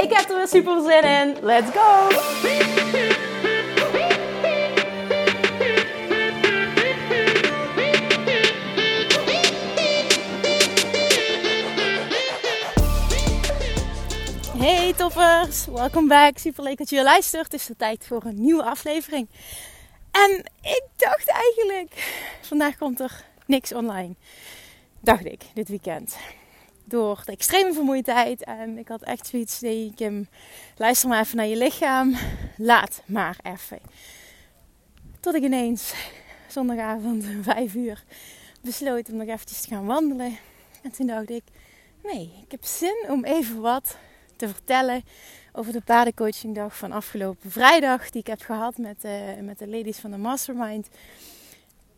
Ik heb er weer super zin in. Let's go! Hey toppers, welkom back. Super leuk dat je luistert. Het is de tijd voor een nieuwe aflevering. En ik dacht eigenlijk, vandaag komt er niks online. Dacht ik, dit weekend. Door de extreme vermoeidheid. En ik had echt zoiets, nee Kim, luister maar even naar je lichaam. Laat maar even. Tot ik ineens zondagavond, vijf uur, besloot om nog eventjes te gaan wandelen. En toen dacht ik, nee, ik heb zin om even wat te vertellen over de paardencoachingdag van afgelopen vrijdag. Die ik heb gehad met, uh, met de ladies van de Mastermind.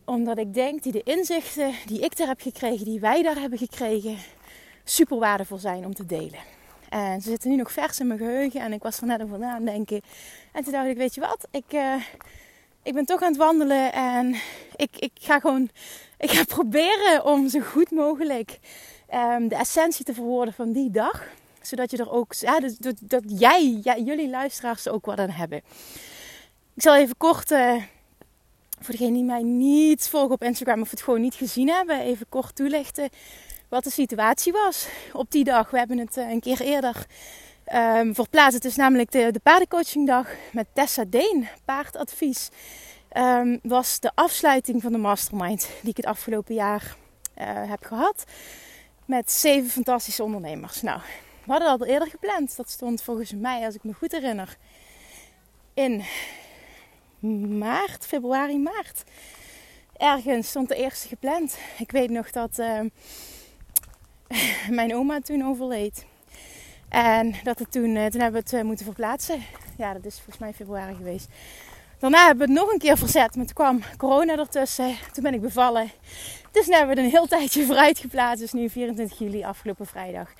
Omdat ik denk die de inzichten die ik daar heb gekregen, die wij daar hebben gekregen, super waardevol zijn om te delen. En ze zitten nu nog vers in mijn geheugen en ik was er net over na denken. En toen dacht ik, weet je wat, ik, uh, ik ben toch aan het wandelen en ik, ik ga gewoon, ik ga proberen om zo goed mogelijk um, de essentie te verwoorden van die dag zodat je er ook, ja, dus dat, dat jij, ja, jullie luisteraars er ook wat aan hebben. Ik zal even kort, uh, voor degenen die mij niet volgen op Instagram of het gewoon niet gezien hebben, even kort toelichten wat de situatie was op die dag. We hebben het uh, een keer eerder um, verplaatst. Het is namelijk de, de paardencoachingdag met Tessa Deen, paardadvies. Um, was de afsluiting van de mastermind die ik het afgelopen jaar uh, heb gehad. Met zeven fantastische ondernemers. Nou, we hadden al eerder gepland. Dat stond volgens mij, als ik me goed herinner, in maart, februari, maart. Ergens stond de eerste gepland. Ik weet nog dat uh, mijn oma toen overleed. En dat het toen, uh, toen hebben we het uh, moeten verplaatsen. Ja, dat is volgens mij februari geweest. Daarna hebben we het nog een keer verzet, maar toen kwam corona ertussen. Toen ben ik bevallen. Dus nu hebben we het een heel tijdje vooruit geplaatst. Dus nu 24 juli, afgelopen vrijdag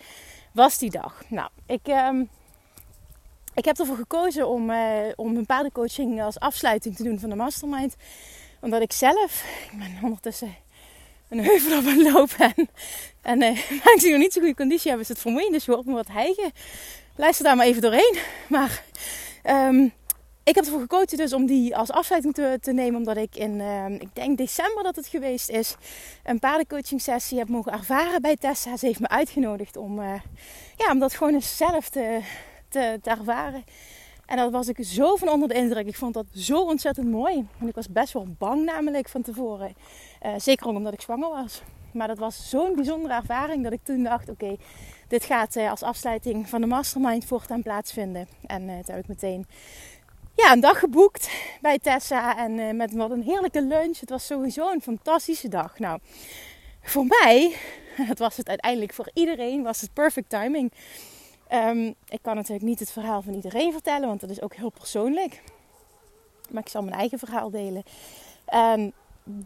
was die dag. Nou, ik, um, ik heb ervoor gekozen om, uh, om een paardencoaching als afsluiting te doen van de mastermind. Omdat ik zelf, ik ben ondertussen een heuvel op het lopen. En, en ik zie nog niet zo'n goede conditie hebben, is het vermoeiend. Dus je hoort me wat hijgen. Luister daar maar even doorheen. Maar um, ik heb ervoor gekozen dus om die als afsluiting te, te nemen. Omdat ik in, uh, ik denk december dat het geweest is, een paardencoaching sessie heb mogen ervaren bij Tessa. Ze heeft me uitgenodigd om, uh, ja, om dat gewoon eens zelf te, te, te, ervaren. En daar was ik zo van onder de indruk. Ik vond dat zo ontzettend mooi. En ik was best wel bang namelijk van tevoren. Uh, zeker omdat ik zwanger was. Maar dat was zo'n bijzondere ervaring dat ik toen dacht, oké, dit gaat als afsluiting van de mastermind voortaan plaatsvinden. En toen heb ik meteen ja, een dag geboekt bij Tessa. En uh, met wat een heerlijke lunch. Het was sowieso een fantastische dag. Nou, voor mij, het was het uiteindelijk voor iedereen, was het perfect timing. Um, ik kan natuurlijk niet het verhaal van iedereen vertellen, want dat is ook heel persoonlijk. Maar ik zal mijn eigen verhaal delen. En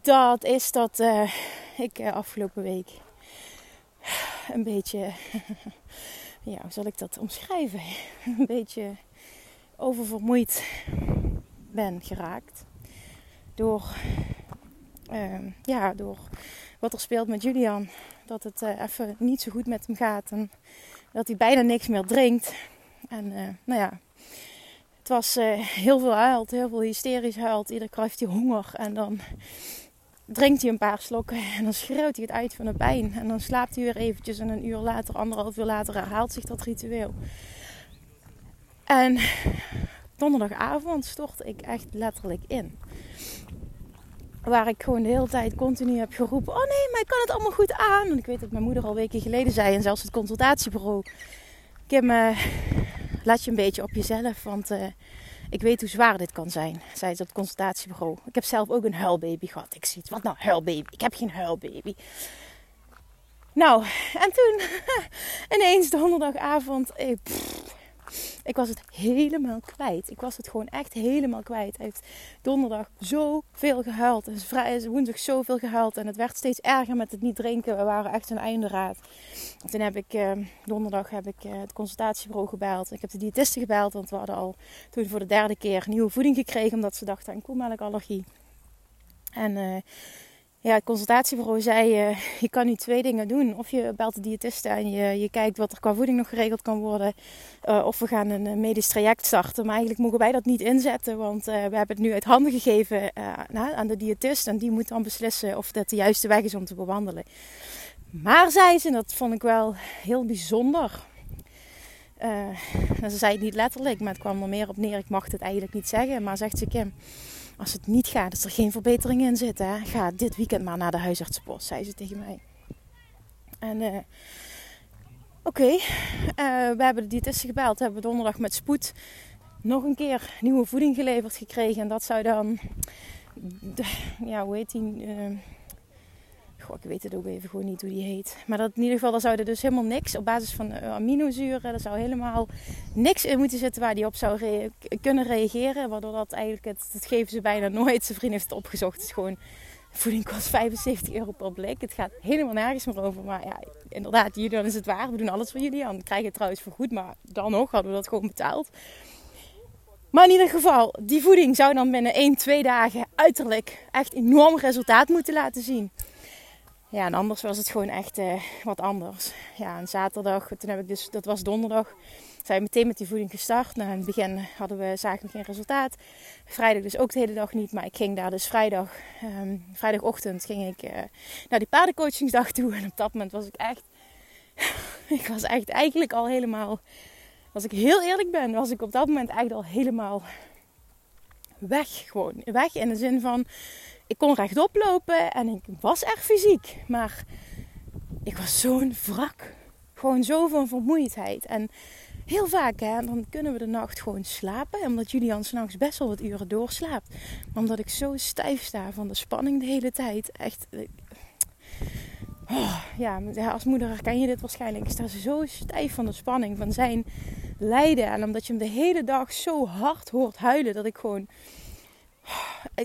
dat is dat uh, ik uh, afgelopen week een beetje, ja, hoe zal ik dat omschrijven? Een beetje oververmoeid ben geraakt. Door, uh, ja, door wat er speelt met Julian. Dat het uh, even niet zo goed met hem gaat. En dat hij bijna niks meer drinkt. En nou ja, het was eh, heel veel huilt, heel veel hysterisch huilt. Iedere keer heeft hij honger. En dan drinkt hij een paar slokken en dan schreeuwt hij het uit van de pijn. En dan slaapt hij weer eventjes en een uur later, anderhalf uur later herhaalt zich dat ritueel. En donderdagavond stortte ik echt letterlijk in. Waar ik gewoon de hele tijd continu heb geroepen: Oh nee, maar ik kan het allemaal goed aan. En ik weet dat mijn moeder al weken geleden zei, en zelfs het consultatiebureau: Kim, uh, laat je een beetje op jezelf, want uh, ik weet hoe zwaar dit kan zijn. Zei ze op het consultatiebureau. Ik heb zelf ook een huilbaby gehad. Ik zie het, wat nou huilbaby? Ik heb geen huilbaby. Nou, en toen ineens donderdagavond. Eh, pff, Ik was het helemaal kwijt. Ik was het gewoon echt helemaal kwijt. Hij heeft donderdag zoveel gehuild. En vrij, woensdag zoveel gehuild. En het werd steeds erger met het niet drinken. We waren echt een einde raad. En toen heb ik uh, donderdag heb ik, uh, het consultatiebureau gebeld. Ik heb de diëtiste gebeld. Want we hadden al toen voor de derde keer nieuwe voeding gekregen. Omdat ze dachten aan koelmelkallergie. En... Uh, ja, het consultatiebureau zei: uh, je kan nu twee dingen doen. Of je belt de diëtiste en je, je kijkt wat er qua voeding nog geregeld kan worden. Uh, of we gaan een medisch traject starten. Maar eigenlijk mogen wij dat niet inzetten, want we hebben het nu uit handen gegeven aan de diëtist. En die moet dan beslissen of dat de juiste weg is om te bewandelen. Maar zei ze, dat vond ik wel heel bijzonder. ze zei het niet letterlijk, maar het kwam er meer op neer. Ik mag het eigenlijk niet zeggen. Maar zegt ze: Kim als het niet gaat, als er geen verbetering in zit, hè, ga dit weekend maar naar de huisartsenpost, zei ze tegen mij. En uh, oké, uh, we hebben de diëtisten gebeld, hebben donderdag met spoed nog een keer nieuwe voeding geleverd gekregen. En dat zou dan, ja, hoe heet die? Uh, Ik weet het ook even gewoon niet hoe die heet. Maar dat in ieder geval, daar zou er dus helemaal niks op basis van uh, aminozuren. Er zou helemaal niks in moeten zitten waar die op zou kunnen reageren. Waardoor dat eigenlijk, het, geven ze bijna nooit. Zijn vriend heeft het opgezocht. Het is gewoon, voeding kost 75 euro per blik. Het gaat helemaal nergens meer over. Maar ja, inderdaad, Julian is het waar. We doen alles voor Julian. We krijgen het trouwens vergoed, maar dan nog hadden we dat gewoon betaald. Maar in ieder geval, die voeding zou dan binnen 1, 2 dagen uiterlijk echt enorm resultaat moeten laten zien. Ja, en anders was het gewoon echt uh, wat anders. Ja, en zaterdag, toen heb ik dus, dat was donderdag, zijn we meteen met die voeding gestart. Nou, in het begin hadden we, zagen we geen resultaat. Vrijdag dus ook de hele dag niet, maar ik ging daar dus vrijdag, um, vrijdagochtend ging ik uh, naar die paardencoachingsdag toe. En op dat moment was ik echt, ik was echt eigenlijk al helemaal, als ik heel eerlijk ben, was ik op dat moment eigenlijk al helemaal weg gewoon. Weg in de zin van, ik kon rechtop lopen en ik was echt fysiek. Maar ik was zo'n wrak. Gewoon zoveel vermoeidheid. En heel vaak, hè, dan kunnen we de nacht gewoon slapen. Omdat Julian s'nachts best wel wat uren doorslaapt. Omdat ik zo stijf sta van de spanning de hele tijd. Echt. Oh, ja, als moeder herken je dit waarschijnlijk. Ik sta zo stijf van de spanning van zijn lijden. En omdat je hem de hele dag zo hard hoort huilen. Dat ik gewoon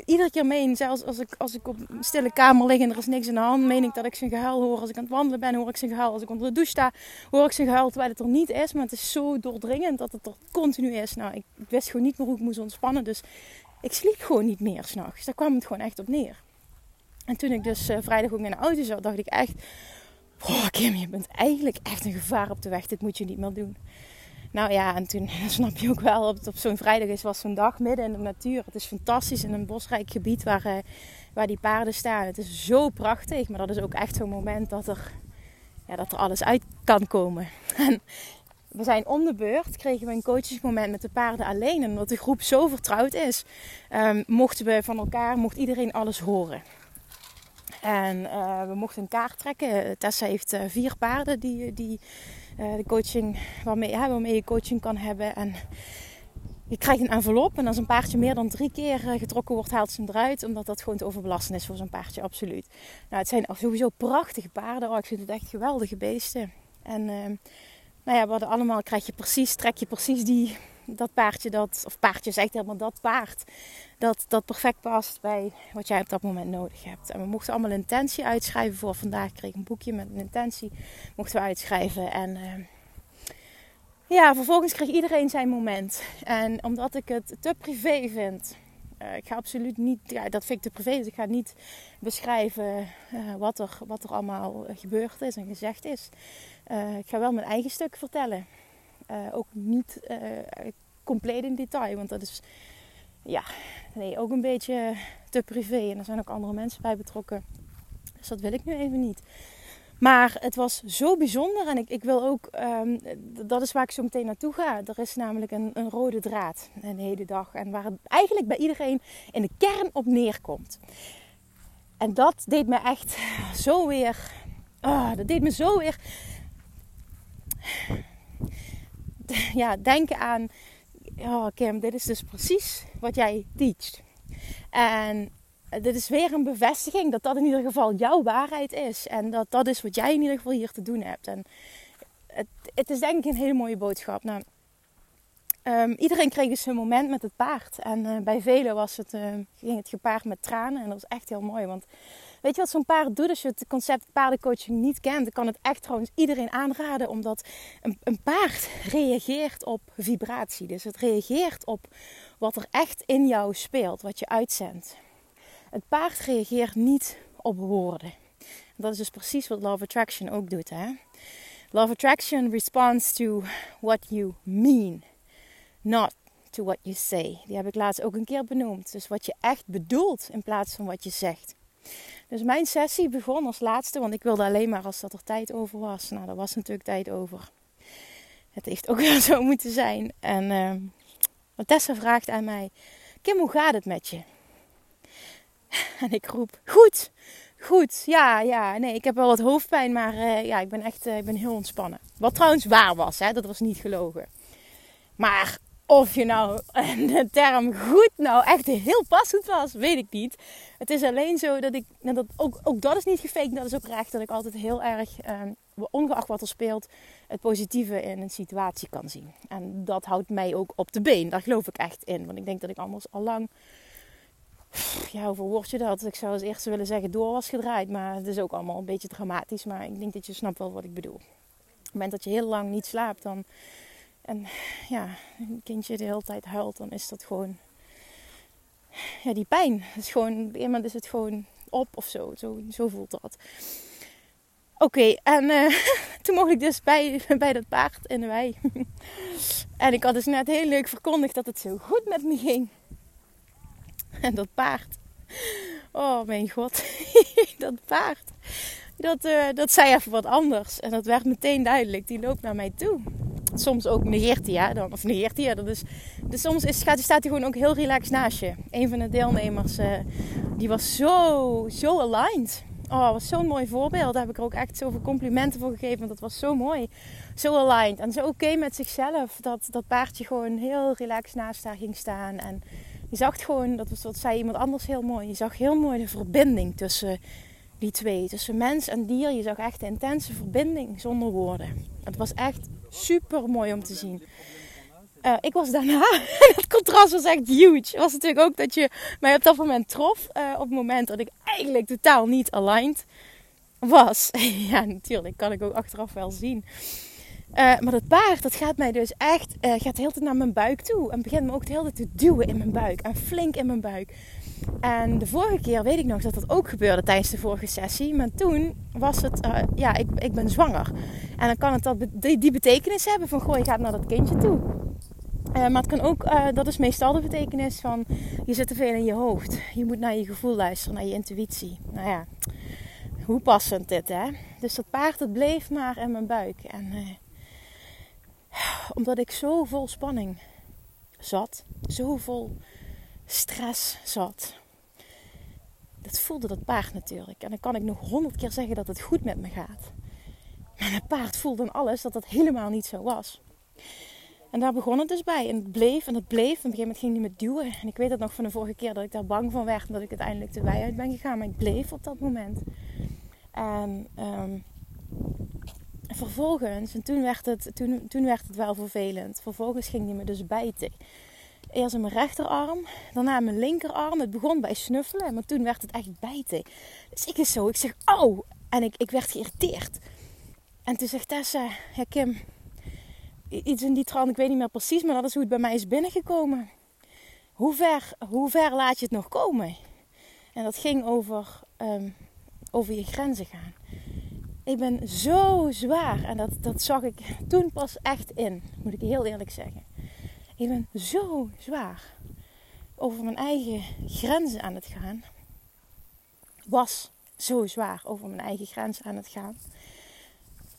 iedere keer meen, zelfs als ik, als ik op een stille kamer lig en er is niks in de hand, meen ik dat ik zijn gehuil hoor. Als ik aan het wandelen ben, hoor ik zijn gehuil. Als ik onder de douche sta, hoor ik zijn gehuil. Terwijl het er niet is, maar het is zo doordringend dat het er continu is. Nou, ik wist gewoon niet meer hoe ik moest ontspannen. Dus ik sliep gewoon niet meer s'nachts. Daar kwam het gewoon echt op neer. En toen ik dus uh, vrijdag ook in de auto zat, dacht ik echt... Oh Kim, je bent eigenlijk echt een gevaar op de weg. Dit moet je niet meer doen. Nou ja, en toen snap je ook wel, op, zo'n vrijdag is was zo'n dag midden in de natuur. Het is fantastisch in een bosrijk gebied waar, uh, waar die paarden staan. Het is zo prachtig, maar dat is ook echt zo'n moment dat er, ja, dat er alles uit kan komen. En we zijn om de beurt, kregen we een coachingsmoment met de paarden alleen. En omdat de groep zo vertrouwd is, um, mochten we van elkaar, mocht iedereen alles horen. En uh, we mochten een kaart trekken. Tessa heeft uh, vier paarden die, die uh, de coaching, waarmee, ja, waarmee je coaching kan hebben. En je krijgt een envelop en als een paardje meer dan drie keer getrokken wordt, haalt ze hem eruit. Omdat dat gewoon te overbelasten is voor zo'n paardje, absoluut. Nou, het zijn sowieso prachtige paarden. Oh, ik vind het echt geweldige beesten. En nou ja, we allemaal, krijg je precies, trek je precies die, dat paardje, dat, of paardje zegt helemaal dat paard dat dat perfect past bij wat jij op dat moment nodig hebt. En we mochten allemaal een intentie uitschrijven voor vandaag. Ik kreeg een boekje met een intentie. Mochten we uitschrijven. En uh, ja, vervolgens kreeg iedereen zijn moment. En omdat ik het te privé vind. Uh, ik ga absoluut niet, ja, dat vind ik te privé, dus ik ga niet beschrijven uh, wat, er, wat er allemaal gebeurd is en gezegd is. ik ga wel mijn eigen stuk vertellen. Ook niet compleet in detail, want dat is ja, nee, ook een beetje te privé. En er zijn ook andere mensen bij betrokken. Dus dat wil ik nu even niet. Maar het was zo bijzonder en ik, ik wil ook, um, dat is waar ik zo meteen naartoe ga. Er is namelijk een, een rode draad een hele dag. En waar het eigenlijk bij iedereen in de kern op neerkomt. En dat deed me echt zo weer, oh, dat deed me zo weer, ja, denken aan oh Kim, dit is dus precies wat jij teacht. En dit is weer een bevestiging dat dat in ieder geval jouw waarheid is. En dat dat is wat jij in ieder geval hier te doen hebt. En het, het is denk ik een hele mooie boodschap. Nou, Ehm, iedereen kreeg dus een moment met het paard. En uh, bij velen was het, uh, ging het gepaard met tranen. En dat was echt heel mooi. Want weet je wat zo'n paard doet als je het concept paardencoaching niet kent? Dan kan het echt trouwens iedereen aanraden. Omdat een, een paard reageert op vibratie. Dus het reageert op wat er echt in jou speelt. Wat je uitzendt. Het paard reageert niet op woorden. Dat is dus precies wat Love Attraction ook doet. Hè? Love Attraction responds to what you mean not to what you say. Die heb ik laatst ook een keer benoemd. Dus wat je echt bedoelt in plaats van wat je zegt. Dus mijn sessie begon als laatste, want ik wilde alleen maar als dat er tijd over was. Nou, daar was natuurlijk tijd over. Het heeft ook wel zo moeten zijn. En uh, Tessa vraagt aan mij: Kim, hoe gaat het met je? En ik roep: Goed, goed, ja, ja. Nee, ik heb wel wat hoofdpijn, maar uh, ja, ik ben echt uh, ik ben heel ontspannen. Wat trouwens waar was, hè? dat was niet gelogen. Maar of je nou de term goed nou echt heel passend was, weet ik niet. Het is alleen zo dat ik, dat ook, ook dat is niet gefaked, dat is ook recht, dat ik altijd heel erg, eh, ongeacht wat er speelt, het positieve in een situatie kan zien. En dat houdt mij ook op de been, daar geloof ik echt in. Want ik denk dat ik anders al lang, ja, hoeveel woord je dat? Ik zou als eerste willen zeggen door was gedraaid, maar het is ook allemaal een beetje dramatisch. Maar ik denk dat je snapt wel wat ik bedoel. Op het moment dat je heel lang niet slaapt, dan en ja, een kindje de hele tijd huilt, dan is dat gewoon. Ja, die pijn. Het is gewoon, iemand is het gewoon op of zo. Zo, zo voelt dat. Oké, en uh, toen mocht ik dus bij, bij dat paard in de wei. en ik had dus net heel leuk verkondigd dat het zo goed met me ging. En dat paard. Oh mijn god. dat paard. Dat, uh, dat zei even wat anders. En dat werd meteen duidelijk. Die loopt naar mij toe soms ook negeert hij, ja, dan, of negeert hij. Dat is, dus soms is, gaat, staat hij gewoon ook heel relaxed naast je. Een van de deelnemers, uh, die was zo, zo aligned. Oh, was zo'n mooi voorbeeld. Daar heb ik er ook echt zoveel complimenten voor gegeven. Want dat was zo mooi. Zo aligned. En zo oké met zichzelf. Dat dat paardje gewoon heel relaxed naast haar ging staan. En je zag gewoon, dat was wat zei iemand anders heel mooi. Je zag heel mooi de verbinding tussen die twee. Tussen mens en dier. Je zag echt een intense verbinding zonder woorden. Het was echt super mooi om te zien. Uh, ik was daarna, het contrast was echt huge. Het was natuurlijk ook dat je mij op dat moment trof. Uh, op het moment dat ik eigenlijk totaal niet aligned was. ja, natuurlijk, kan ik ook achteraf wel zien. Uh, maar dat paard, dat gaat mij dus echt, gaat de tijd naar mijn buik toe. En begint me ook de hele tijd te duwen in mijn buik. En flink in mijn buik. En de vorige keer weet ik nog dat dat ook gebeurde tijdens de vorige sessie. Maar toen was het, uh, ja, ik, ik ben zwanger. En dan kan het dat, die, betekenis hebben van, goh, je gaat naar dat kindje toe. Uh, maar het kan ook, uh, dat is meestal de betekenis van, je zit te veel in je hoofd. Je moet naar je gevoel luisteren, naar je intuïtie. Nou ja, hoe passend dit, hè? Dus dat paard, dat bleef maar in mijn buik. En omdat ik zo vol spanning zat, zo vol stress zat. Dat voelde dat paard natuurlijk. En dan kan ik nog honderd keer zeggen dat het goed met me gaat. Maar het paard voelde dan alles dat dat helemaal niet zo was. En daar begon het dus bij. En het bleef en het bleef. Op een gegeven moment ging hij me duwen. En ik weet het nog van de vorige keer dat ik daar bang van werd. En dat ik uiteindelijk de wei uit ben gegaan. Maar ik bleef op dat moment. En um, vervolgens, en toen werd, het, toen, toen werd het wel vervelend. Vervolgens ging hij me dus bijten. Eerst mijn rechterarm, daarna mijn linkerarm. Het begon bij snuffelen, maar toen werd het echt bijten. Dus ik is zo, ik zeg, oh! En ik, ik werd geïrriteerd. En toen zegt Tessa, ja Kim, iets in die trant, ik weet niet meer precies, maar dat is hoe het bij mij is binnengekomen. Hoe ver, hoe ver laat je het nog komen? En dat ging over, um, over je grenzen gaan. Ik ben zo zwaar en dat, dat zag ik toen pas echt in, moet ik heel eerlijk zeggen. Ik ben zo zwaar over mijn eigen grenzen aan het gaan. Was zo zwaar over mijn eigen grenzen aan het gaan.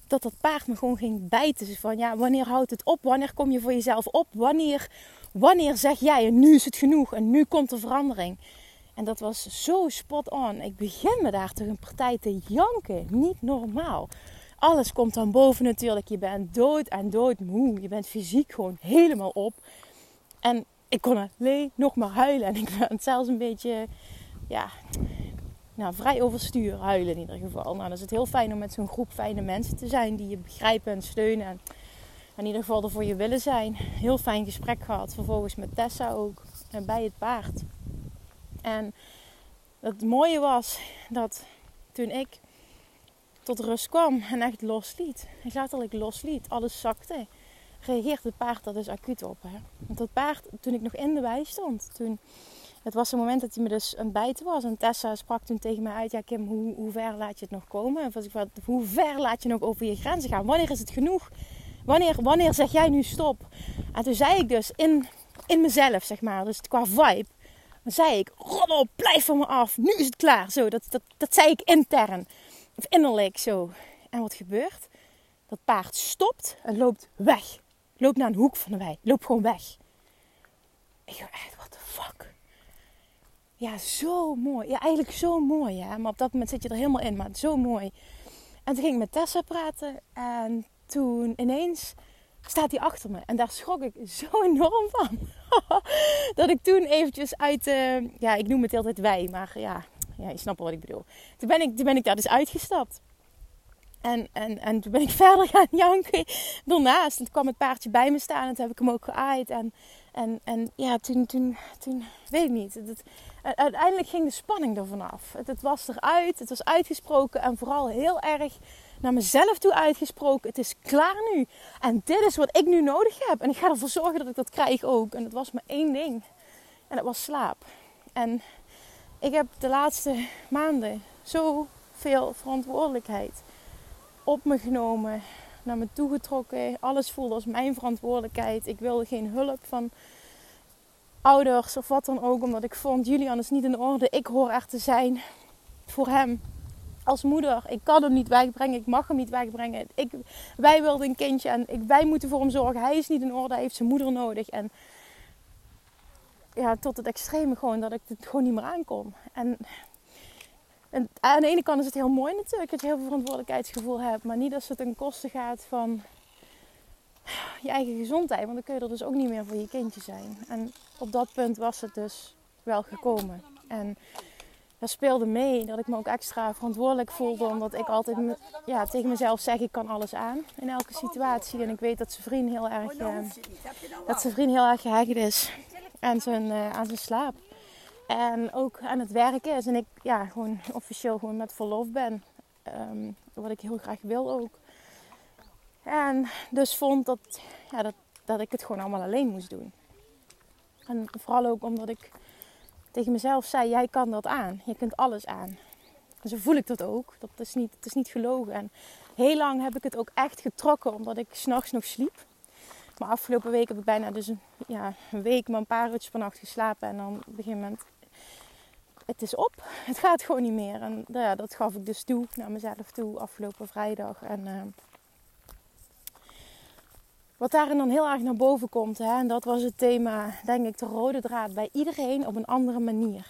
Dat dat paard me gewoon ging bijten. Van ja, wanneer houdt het op? Wanneer kom je voor jezelf op? Wanneer, wanneer zeg jij en nu is het genoeg en nu komt er verandering? En dat was zo spot on. Ik begin me daar toch een partij te janken. Niet normaal alles komt dan boven natuurlijk. Je bent dood en dood moe. Je bent fysiek gewoon helemaal op. En ik kon alleen nog maar huilen. En ik ben zelfs een beetje, ja, nou, vrij overstuur huilen in ieder geval. Nou, dan is het heel fijn om met zo'n groep fijne mensen te zijn die je begrijpen en steunen. En in ieder geval er voor je willen zijn. Heel fijn gesprek gehad. Vervolgens met Tessa ook. En bij het paard. En het mooie was dat toen ik tot rust kwam en echt losliet. Ik letterlijk losliet. Alles zakte. Reageert het paard daar dus acuut op. Hè? Want dat paard, toen ik nog in de wei stond, toen, het was een moment dat hij me dus aan het bijten was. En Tessa sprak toen tegen mij uit, ja Kim, hoe, hoe ver laat je het nog komen? En was ik, hoe ver laat je nog over je grenzen gaan? Wanneer is het genoeg? Wanneer, wanneer zeg jij nu stop? En toen zei ik dus in, in mezelf, zeg maar, dus qua vibe, dan zei ik, roddel, blijf van me af, nu is het klaar. Zo, dat, dat, dat zei ik intern, of innerlijk zo. En wat gebeurt? Dat paard stopt en loopt weg. Loopt naar een hoek van de wei, loopt gewoon weg. Ik dacht echt, what the fuck? Ja, zo mooi. Ja, eigenlijk zo mooi, hè. Maar op dat moment zit je er helemaal in, maar zo mooi. En toen ging ik met Tessa praten en toen ineens staat hij achter me. En daar schrok ik zo enorm van. dat ik toen eventjes uit, uh, ja, ik noem het altijd wij, maar ja, ja, je snapt wat ik bedoel. Toen ben ik, toen ben ik daar dus uitgestapt. En, en, en toen ben ik verder gaan janken daarnaast. En toen kwam het paardje bij me staan en toen heb ik hem ook geaaid. En, en, en ja, toen, toen, toen weet niet. Uiteindelijk ging de spanning er vanaf. Het, het was eruit, het was uitgesproken en vooral heel erg naar mezelf toe uitgesproken. Het is klaar nu. En dit is wat ik nu nodig heb. En ik ga ervoor zorgen dat ik dat krijg ook. En het was maar één ding. En dat was slaap. En ik heb de laatste maanden zoveel verantwoordelijkheid op me genomen. Naar me toe getrokken. Alles voelde als mijn verantwoordelijkheid. Ik wilde geen hulp van ouders of wat dan ook. Omdat ik vond, Julian is niet in orde. Ik hoor er te zijn voor hem als moeder. Ik kan hem niet wegbrengen. Ik mag hem niet wegbrengen. Ik, wij wilden een kindje en ik, wij moeten voor hem zorgen. Hij is niet in orde. Hij heeft zijn moeder nodig. En ja, tot het extreme gewoon dat ik het gewoon niet meer aankom. En, en aan de ene kant is het heel mooi natuurlijk dat je heel veel verantwoordelijkheidsgevoel hebt. Maar niet als het ten koste gaat van je eigen gezondheid. Want dan kun je er dus ook niet meer voor je kindje zijn. En op dat punt was het dus wel gekomen. En dat speelde mee dat ik me ook extra verantwoordelijk voelde. Omdat ik altijd ja, tegen mezelf zeg: ik kan alles aan in elke situatie. En ik weet dat zijn vriend heel erg, uh, dat zijn vriend heel erg gehecht is aan zijn, uh, aan zijn slaap. En ook aan het werken is. En ik ja, gewoon officieel gewoon met verlof ben. Um, wat ik heel graag wil ook. En dus vond dat, ja, dat, dat ik het gewoon allemaal alleen moest doen. En vooral ook omdat ik tegen mezelf zei: Jij kan dat aan. Je kunt alles aan. En zo voel ik dat ook. Dat is niet, het is niet gelogen. En heel lang heb ik het ook echt getrokken omdat ik s'nachts nog sliep. Maar afgelopen week heb ik bijna dus een, ja, een week maar een paar uurtjes per nacht geslapen. En dan op een gegeven moment, het is op. Het gaat gewoon niet meer. En nou ja, dat gaf ik dus toe naar mezelf toe afgelopen vrijdag. En uh, wat daarin dan heel erg naar boven komt, hè, en dat was het thema, denk ik, de rode draad bij iedereen op een andere manier.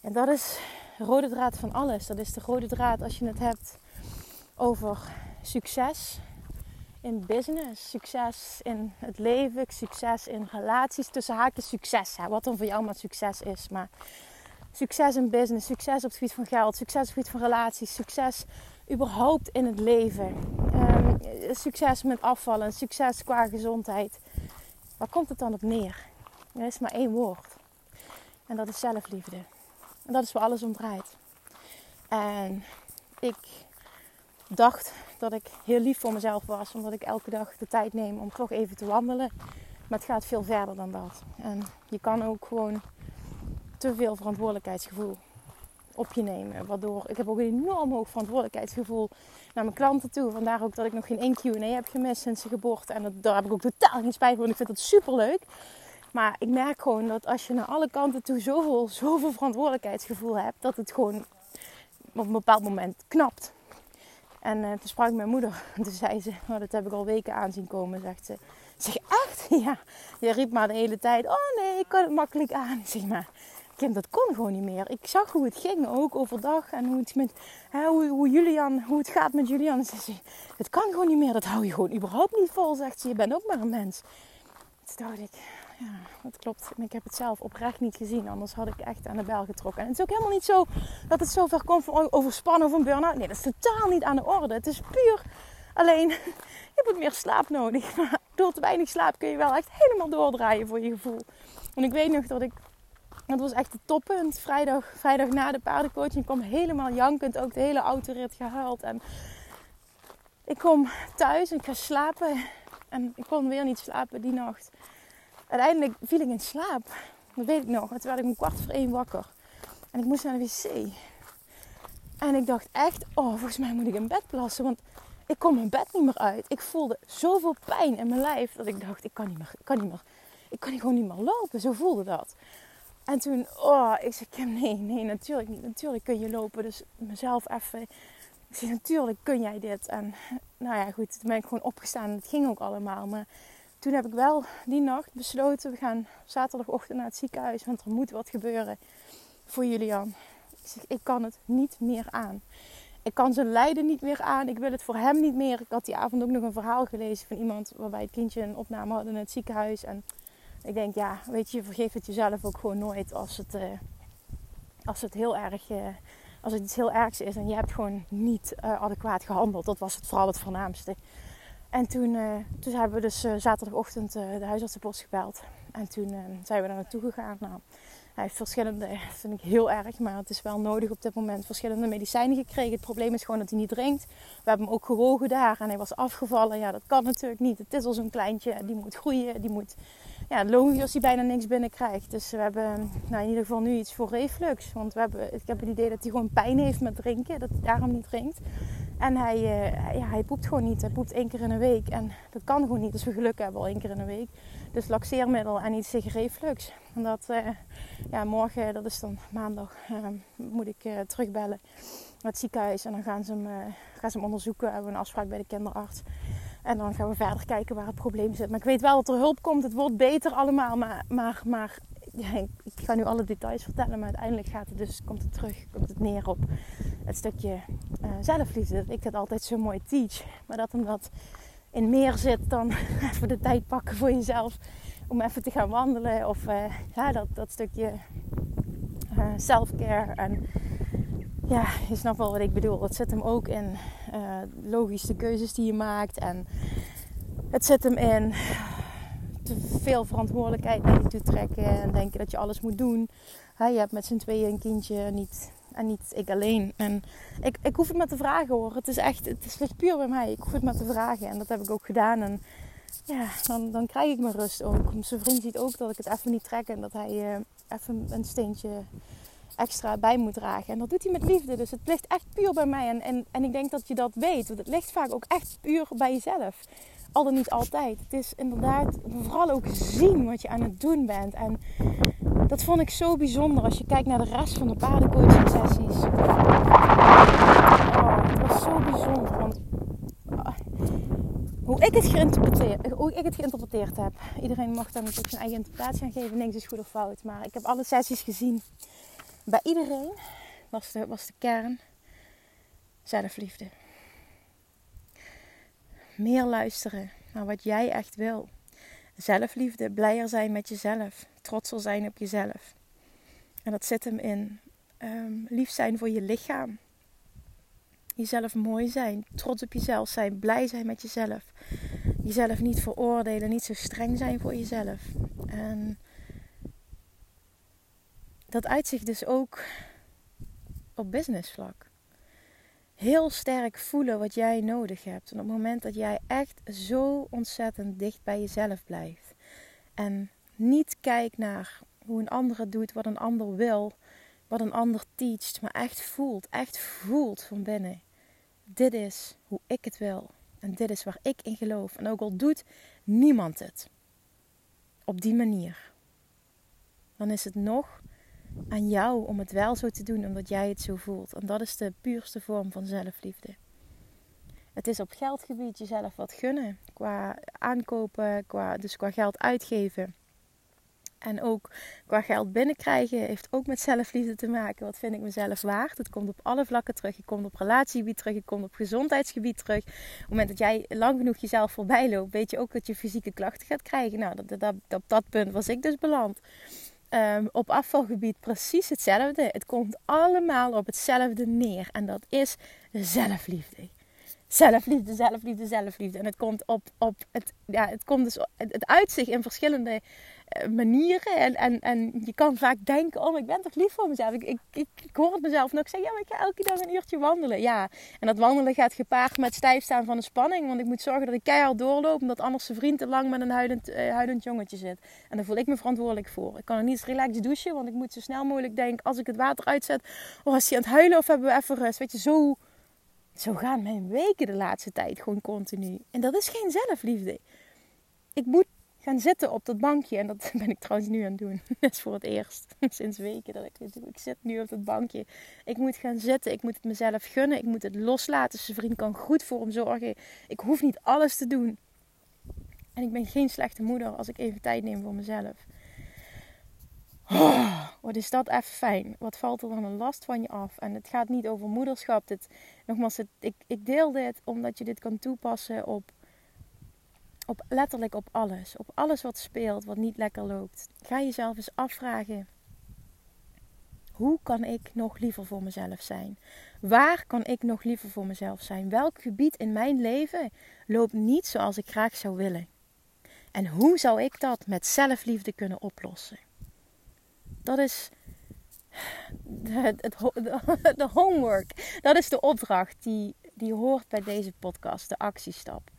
En dat is de rode draad van alles. Dat is de rode draad als je het hebt over succes in business, succes in het leven, succes in relaties, tussen haakjes succes. Wat dan voor jou maar succes is. Maar succes in business, succes op het gebied van geld, succes op het gebied van relaties, succes überhaupt in het leven. Ehm, succes met afvallen, succes qua gezondheid. Waar komt het dan op neer? Er is maar één woord. En dat is zelfliefde. En dat is waar alles om draait. En ik dacht dat ik heel lief voor mezelf was, omdat ik elke dag de tijd neem om toch even te wandelen. Maar het gaat veel verder dan dat. En je kan ook gewoon te veel verantwoordelijkheidsgevoel op je nemen. Waardoor ik heb ook een enorm hoog verantwoordelijkheidsgevoel naar mijn klanten toe. Vandaar ook dat ik nog geen één Q&A heb gemist sinds zijn geboorte. En dat, daar heb ik ook totaal geen spijt van. Ik vind dat super leuk. Maar ik merk gewoon dat als je naar alle kanten toe zoveel, zoveel verantwoordelijkheidsgevoel hebt, dat het gewoon op een bepaald moment knapt. En uh, toen sprak mijn moeder. En toen zei ze, oh, dat heb ik al weken aanzien komen, zegt ze. Zeg, echt? Ja. Je riep maar de hele tijd, oh nee, ik kan het makkelijk aan. Zeg maar, kind, dat kon gewoon niet meer. Ik zag hoe het ging, ook overdag. En hoe het, met, hè, hoe, hoe, Julian, hoe het gaat met Julian. Ze zei, het kan gewoon niet meer. Dat hou je gewoon überhaupt niet vol, zegt ze. Je bent ook maar een mens. Toen dacht ik, ja, dat klopt. Ik heb het zelf oprecht niet gezien. Anders had ik echt aan de bel getrokken. En het is ook helemaal niet zo dat het zover komt van overspannen of een burn-out. Nee, dat is totaal niet aan de orde. Het is puur Alleen, je hebt meer slaap nodig. Maar door te weinig slaap kun je wel echt helemaal doordraaien voor je gevoel. En ik weet nog dat ik dat was echt het toppunt. Vrijdag, vrijdag na de paardencoaching. Kwam helemaal jankend. Ook de hele autorit gehuild. En ik kom thuis en ik ga slapen. En ik kon weer niet slapen die nacht. Uiteindelijk viel ik in slaap. Dat weet ik nog. En toen werd ik om kwart voor één wakker. En ik moest naar de wc. En ik dacht echt, oh, volgens mij moet ik in bed plassen. Want ik kom mijn bed niet meer uit. Ik voelde zoveel pijn in mijn lijf. Dat ik dacht, ik kan niet meer, ik kan niet meer. Ik kan gewoon niet meer lopen. Zo voelde dat. En toen, oh, ik zei, Kim, nee, nee, natuurlijk niet. Natuurlijk kun je lopen. Dus mezelf even, ik zei, natuurlijk kun jij dit. En nou ja, goed, toen ben ik gewoon opgestaan. Het ging ook allemaal. Maar toen heb ik wel die nacht besloten, we gaan zaterdagochtend naar het ziekenhuis. Want er moet wat gebeuren voor Julian. Ik ik kan het niet meer aan. Ik kan zijn lijden niet meer aan. Ik wil het voor hem niet meer. Ik had die avond ook nog een verhaal gelezen van iemand waarbij het kindje een opname had in het ziekenhuis. En ik denk, ja, weet je, vergeef het jezelf ook gewoon nooit als het, uh, als het heel erg, uh, als het iets heel ergs is en je hebt gewoon niet uh, adequaat gehandeld. Dat was het vooral het voornaamste. En toen, toen hebben we dus zaterdagochtend de huisartsenpost gebeld. En toen zijn we daar naartoe gegaan. Nou, hij heeft verschillende, dat vind ik heel erg, maar het is wel nodig op dit moment, verschillende medicijnen gekregen. Het probleem is gewoon dat hij niet drinkt. We hebben hem ook gewogen daar en hij was afgevallen. Ja, dat kan natuurlijk niet. Het is al zo'n kleintje, die moet groeien, die moet ja, logisch als hij bijna niks binnenkrijgt. Dus we hebben nou, in ieder geval nu iets voor reflux. Want we hebben, ik heb het idee dat hij gewoon pijn heeft met drinken. Dat hij daarom niet drinkt. En hij, uh, ja, hij poept gewoon niet. Hij poept één keer in een week. En dat kan gewoon niet als we geluk hebben al één keer in een week. Dus laxeermiddel en iets tegen reflux. En dat, uh, ja, morgen, dat is dan maandag, uh, moet ik terugbellen naar het ziekenhuis. En dan gaan ze hem, gaan ze hem onderzoeken. We hebben een afspraak bij de kinderarts. En dan gaan we verder kijken waar het probleem zit. Maar ik weet wel dat er hulp komt. Het wordt beter allemaal. Maar, maar, maar ja, ik ga nu alle details vertellen. Maar uiteindelijk gaat het dus, komt het terug, komt het neer op het stukje uh, zelfliefde. Dat ik dat altijd zo mooi teach. Maar dat omdat in meer zit dan even de tijd pakken voor jezelf. Om even te gaan wandelen. Of uh, ja, dat, dat stukje uh, self-care. En ja, je snapt wel wat ik bedoel. Het zit hem ook in logisch de keuzes die je maakt. En het zit hem in te veel verantwoordelijkheid naar je toe trekken. En denken dat je alles moet doen. je hebt met z'n tweeën een kindje niet, en niet ik alleen. En ik, ik hoef het maar te vragen hoor. Het is echt, het is puur bij mij. Ik hoef het maar te vragen. En dat heb ik ook gedaan. En ja, dan, dan krijg ik mijn rust ook. Zijn vriend ziet ook dat ik het even niet trek. En dat hij uh, even een steentje extra bij moet dragen. En dat doet hij met liefde. Dus het ligt echt puur bij mij. En, en, en ik denk dat je dat weet. Want het ligt vaak ook echt puur bij jezelf. Al dan niet altijd. Het is inderdaad vooral ook zien wat je aan het doen bent. En dat vond ik zo bijzonder als je kijkt naar de rest van de paardencoaching sessies. Oh, het was zo bijzonder. Want ah, hoe ik het geïnterpreteerd, hoe ik het geïnterpreteerd heb. Iedereen mag daar natuurlijk zijn eigen interpretatie aan geven. Niks is goed of fout. Maar ik heb alle sessies gezien bij iedereen was de, was de kern zelfliefde. Meer luisteren naar wat jij echt wil. Zelfliefde, blijer zijn met jezelf, trotser zijn op jezelf. En dat zit hem in um, lief zijn voor je lichaam. Jezelf mooi zijn, trots op jezelf zijn, blij zijn met jezelf. Jezelf niet veroordelen, niet zo streng zijn voor jezelf. En dat uitzicht dus ook op businessvlak. Heel sterk voelen wat jij nodig hebt. En op het moment dat jij echt zo ontzettend dicht bij jezelf blijft. En niet kijkt naar hoe een ander het doet, wat een ander wil, wat een ander teacht. Maar echt voelt, echt voelt van binnen. Dit is hoe ik het wil. En dit is waar ik in geloof. En ook al doet niemand het op die manier, dan is het nog aan jou om het wel zo te doen omdat jij het zo voelt. En dat is de puurste vorm van zelfliefde. Het is op geldgebied jezelf wat gunnen. Qua aankopen, qua, dus qua geld uitgeven. En ook qua geld binnenkrijgen heeft ook met zelfliefde te maken. Wat vind ik mezelf waard? Het komt op alle vlakken terug. Je komt op relatiegebied terug. Je komt op gezondheidsgebied terug. Op het moment dat jij lang genoeg jezelf voorbij loopt, weet je ook dat je fysieke klachten gaat krijgen. Nou, dat, op dat punt was ik dus beland. Ehm, op afvalgebied precies hetzelfde. Het komt allemaal op hetzelfde neer. En dat is zelfliefde. zelfliefde, zelfliefde, zelfliefde. En het komt op, op het, ja, het komt dus, het, het uitzicht in verschillende manieren. En, en, en je kan vaak denken, oh, ik ben toch lief voor mezelf. Ik, ik, ik, hoor het mezelf nog zeggen, ja, maar ik ga elke dag een uurtje wandelen. Ja, en dat wandelen gaat gepaard met stijfstaan van de spanning. Want ik moet zorgen dat ik keihard doorloop, omdat anders zijn vriend te lang met een huilend, uh, huilend jongetje zit. En daar voel ik me verantwoordelijk voor. Ik kan er niet relaxed douchen, want ik moet zo snel mogelijk denken, als ik het water uitzet, oh, is hij aan het huilen of hebben we even rust? Weet je, zo zo gaan mijn weken de laatste tijd gewoon continu. En dat is geen zelfliefde. Ik moet gaan zitten op dat bankje. En dat ben ik trouwens nu aan het doen. Dat is voor het eerst sinds weken dat ik dit doe. Ik zit nu op dat bankje. Ik moet gaan zitten. Ik moet het mezelf gunnen. Ik moet het loslaten. Zijn vriend kan goed voor hem zorgen. Ik hoef niet alles te doen. En ik ben geen slechte moeder als ik even tijd neem voor mezelf. Oh, wat is dat even fijn. Wat valt er dan een last van je af? En het gaat niet over moederschap. Dit, nogmaals, het, ik, ik deel dit omdat je dit kan toepassen op, op letterlijk op alles. Op alles wat speelt, wat niet lekker loopt. Ga jezelf eens afvragen. Hoe kan ik nog liever voor mezelf zijn? Waar kan ik nog liever voor mezelf zijn? Welk gebied in mijn leven loopt niet zoals ik graag zou willen? En hoe zou ik dat met zelfliefde kunnen oplossen? Dat is het, de homework. Dat is de opdracht die, die hoort bij deze podcast, de actiestap.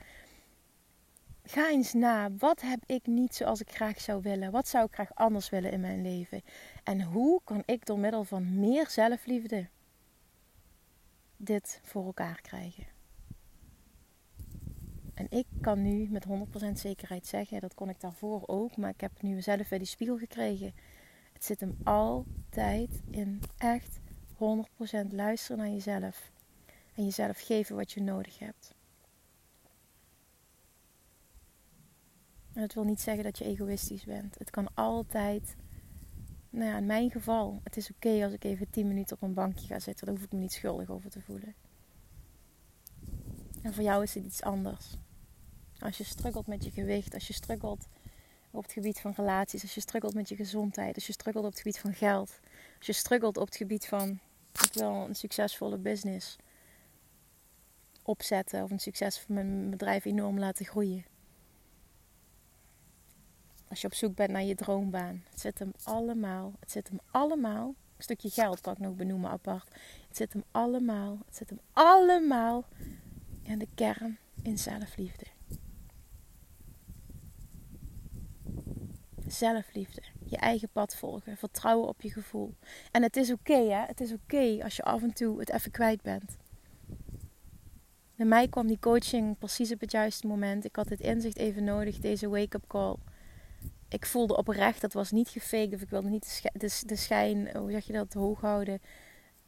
Ga eens na, wat heb ik niet zoals ik graag zou willen? Wat zou ik graag anders willen in mijn leven? En hoe kan ik door middel van meer zelfliefde dit voor elkaar krijgen? En ik kan nu met 100% zekerheid zeggen, dat kon ik daarvoor ook, maar ik heb nu zelf weer die spiegel gekregen het zit hem altijd in echt 100% luisteren naar jezelf. En jezelf geven wat je nodig hebt. Dat wil niet zeggen dat je egoïstisch bent. Het kan altijd, nou ja, in mijn geval, het is oké als ik even 10 minuten op een bankje ga zitten. Daar hoef ik me niet schuldig over te voelen. En voor jou is het iets anders. Als je struggelt met je gewicht, als je struggelt op het gebied van relaties, als je struggelt met je gezondheid, als je struggelt op het gebied van geld, als je struggelt op het gebied van ik wil een succesvolle business opzetten of een succes van mijn bedrijf enorm laten groeien. Als je op zoek bent naar je droombaan, het zit hem allemaal, het zit hem allemaal, een stukje geld kan ik nog benoemen apart. Het zit hem allemaal, het zit hem allemaal in de kern in zelfliefde. zelfliefde. Je eigen pad volgen. Vertrouwen op je gevoel. En het is oké, hè? Het is oké als je af en toe het even kwijt bent. Bij mij kwam die coaching precies op het juiste moment. Ik had dit inzicht even nodig, deze wake-up call. Ik voelde oprecht, dat was niet gefaked of ik wilde niet de, de schijn, hoe zeg je dat, hoog houden.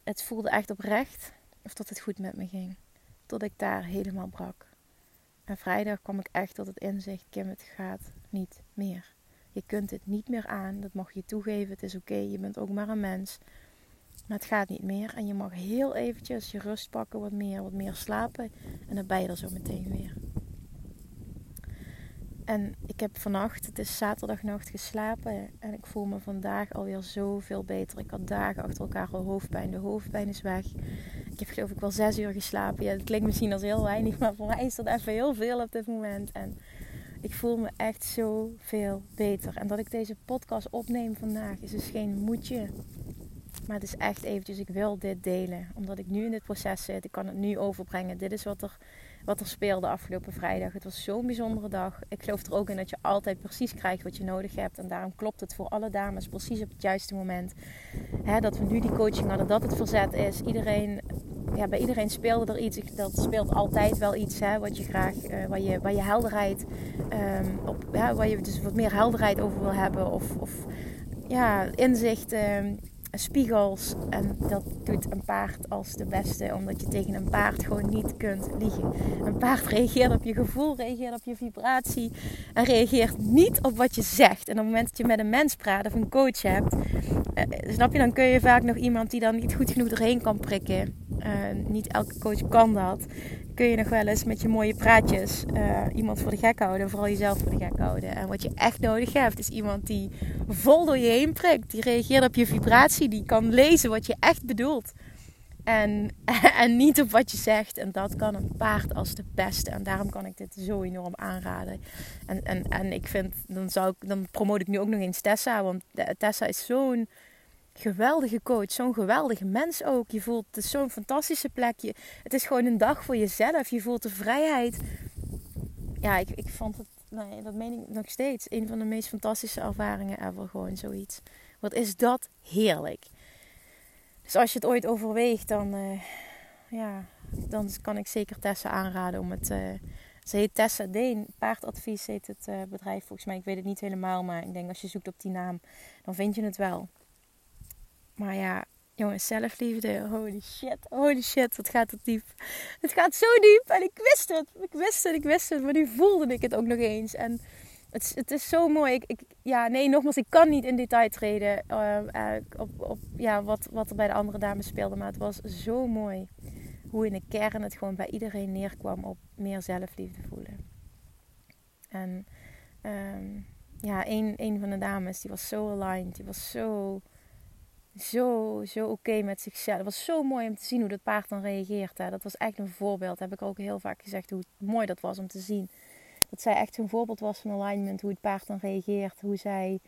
Het voelde echt oprecht of dat het goed met me ging. Tot ik daar helemaal brak. En vrijdag kwam ik echt tot het inzicht, Kim, het gaat niet meer. Je kunt het niet meer aan. Dat mag je toegeven. Het is oké. Je bent ook maar een mens. Maar het gaat niet meer. En je mag heel eventjes je rust pakken. Wat meer, wat meer slapen. En dan ben je er zo meteen weer. En ik heb vannacht, het is zaterdagnacht geslapen. En ik voel me vandaag alweer zoveel beter. Ik had dagen achter elkaar al hoofdpijn. De hoofdpijn is weg. Ik heb geloof ik wel zes uur geslapen. Ja, het klinkt misschien als heel weinig. Maar voor mij is dat even heel veel op dit moment. En ik voel me echt zoveel beter. En dat ik deze podcast opneem vandaag is dus geen moedje. Maar het is echt eventjes, ik wil dit delen. Omdat ik nu in dit proces zit. Ik kan het nu overbrengen. Dit is wat er, wat er speelde afgelopen vrijdag. Het was zo'n bijzondere dag. Ik geloof er ook in dat je altijd precies krijgt wat je nodig hebt. En daarom klopt het voor alle dames precies op het juiste moment. dat we nu die coaching hadden, dat het verzet is. Iedereen ja, bij iedereen speelde er iets. Dat speelt altijd wel iets hè, wat je graag, uh, waar, je, waar je helderheid, um, op, ja, waar je dus wat meer helderheid over wil hebben. Of, of ja, inzicht, spiegels. En dat doet een paard als de beste, omdat je tegen een paard gewoon niet kunt liegen. Een paard reageert op je gevoel, reageert op je vibratie en reageert niet op wat je zegt. En op het moment dat je met een mens praat of een coach hebt, uh, snap je, dan kun je vaak nog iemand die dan niet goed genoeg erheen kan prikken. Uh, niet elke coach kan dat. Kun je nog wel eens met je mooie praatjes uh, iemand voor de gek houden. Vooral jezelf voor de gek houden. En wat je echt nodig hebt is iemand die vol door je heen prikt. Die reageert op je vibratie. Die kan lezen wat je echt bedoelt. En, en niet op wat je zegt. En dat kan een paard als de beste. En daarom kan ik dit zo enorm aanraden. En, en, en ik vind, dan, zou ik, dan promote ik nu ook nog eens Tessa. Want Tessa is zo'n geweldige coach. Zo'n geweldige mens ook. Je voelt, het zo'n fantastische plekje. Het is gewoon een dag voor jezelf. Je voelt de vrijheid. Ja, ik, ik vond het, nee, dat meen ik nog steeds, een van de meest fantastische ervaringen ever. Gewoon zoiets. Wat is dat heerlijk. Dus als je het ooit overweegt, dan, uh, ja, dan kan ik zeker Tessa aanraden om het. Uh, ze heet Tessa Deen. Paardadvies heet het uh, bedrijf volgens mij. Ik weet het niet helemaal, maar ik denk als je zoekt op die naam, dan vind je het wel. Maar ja, jongens, zelfliefde, holy shit, holy shit, wat gaat het diep. Het gaat zo diep en ik wist het, ik wist het, ik wist het, maar nu voelde ik het ook nog eens. En het, het is zo mooi. Ik, ik, ja, nee, nogmaals, ik kan niet in detail treden uh, op, op ja, wat, wat er bij de andere dames speelde. Maar het was zo mooi hoe in de kern het gewoon bij iedereen neerkwam op meer zelfliefde voelen. En um, ja, een, een van de dames, die was zo aligned. Die was zo, zo, zo oké met zichzelf. Het was zo mooi om te zien hoe dat paard dan reageert. Hè. Dat was echt een voorbeeld. Heb ik ook heel vaak gezegd hoe mooi dat was om te zien dat zij echt een voorbeeld was van alignment, hoe het paard dan reageert, hoe zij.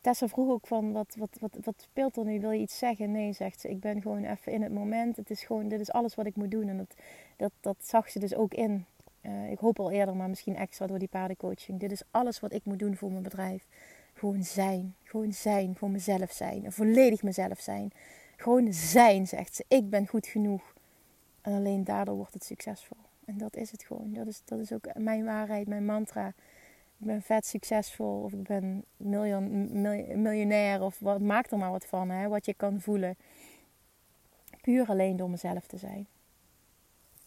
Tessa vroeg ook van, wat, wat, wat, wat speelt er nu? Wil je iets zeggen? Nee, zegt ze. Ik ben gewoon even in het moment. Het is gewoon, dit is alles wat ik moet doen. En dat, dat, dat zag ze dus ook in. Uh, ik hoop al eerder, maar misschien extra door die paardencoaching. Dit is alles wat ik moet doen voor mijn bedrijf. Gewoon zijn. Gewoon zijn. Voor mezelf zijn. volledig mezelf zijn. Gewoon zijn, zegt ze. Ik ben goed genoeg. En alleen daardoor wordt het succesvol. En dat is het gewoon. Dat is, dat is ook mijn waarheid, mijn mantra. Ik ben vet succesvol of ik ben miljoen, miljonair of wat, maak er maar wat van, hè, wat je kan voelen. Puur alleen door mezelf te zijn.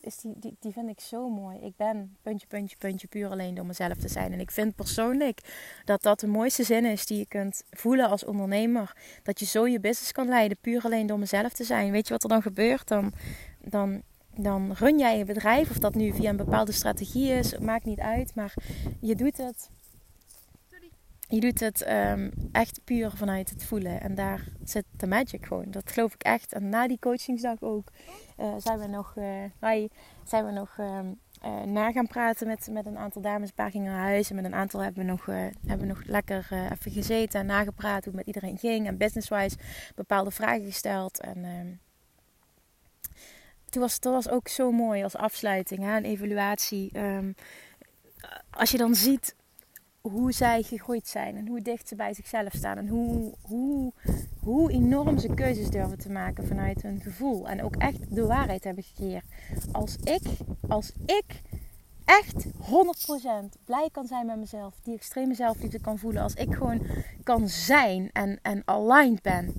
Die, die, die vind ik zo mooi. Ik ben puntje, puntje, puntje puur alleen door mezelf te zijn. En ik vind persoonlijk dat dat de mooiste zin is die je kunt voelen als ondernemer. Dat je zo je business kan leiden, puur alleen door mezelf te zijn. Weet je wat er dan gebeurt? Dan, dan dan run jij je bedrijf, of dat nu via een bepaalde strategie is, maakt niet uit, maar je doet het. Je doet het um, echt puur vanuit het voelen. En daar zit de magic gewoon. Dat geloof ik echt. En na die coachingsdag ook uh, zijn we nog, uh, zijn we nog uh, na gaan praten met, met een aantal dames. Een paar gingen naar huis. En met een aantal hebben we nog, hebben we nog lekker even gezeten en nagepraat hoe het met iedereen ging. En business-wise bepaalde vragen gesteld. En ehm, toen was, dat was ook zo mooi als afsluiting, hè, een evaluatie. Ehm, als je dan ziet hoe zij gegroeid zijn en hoe dicht ze bij zichzelf staan en hoe, hoe, hoe enorm ze keuzes durven te maken vanuit hun gevoel en ook echt de waarheid hebben gecreëerd. Als ik, als ik echt 100% blij kan zijn met mezelf, die extreme zelfliefde kan voelen, als ik gewoon kan zijn en, en aligned ben,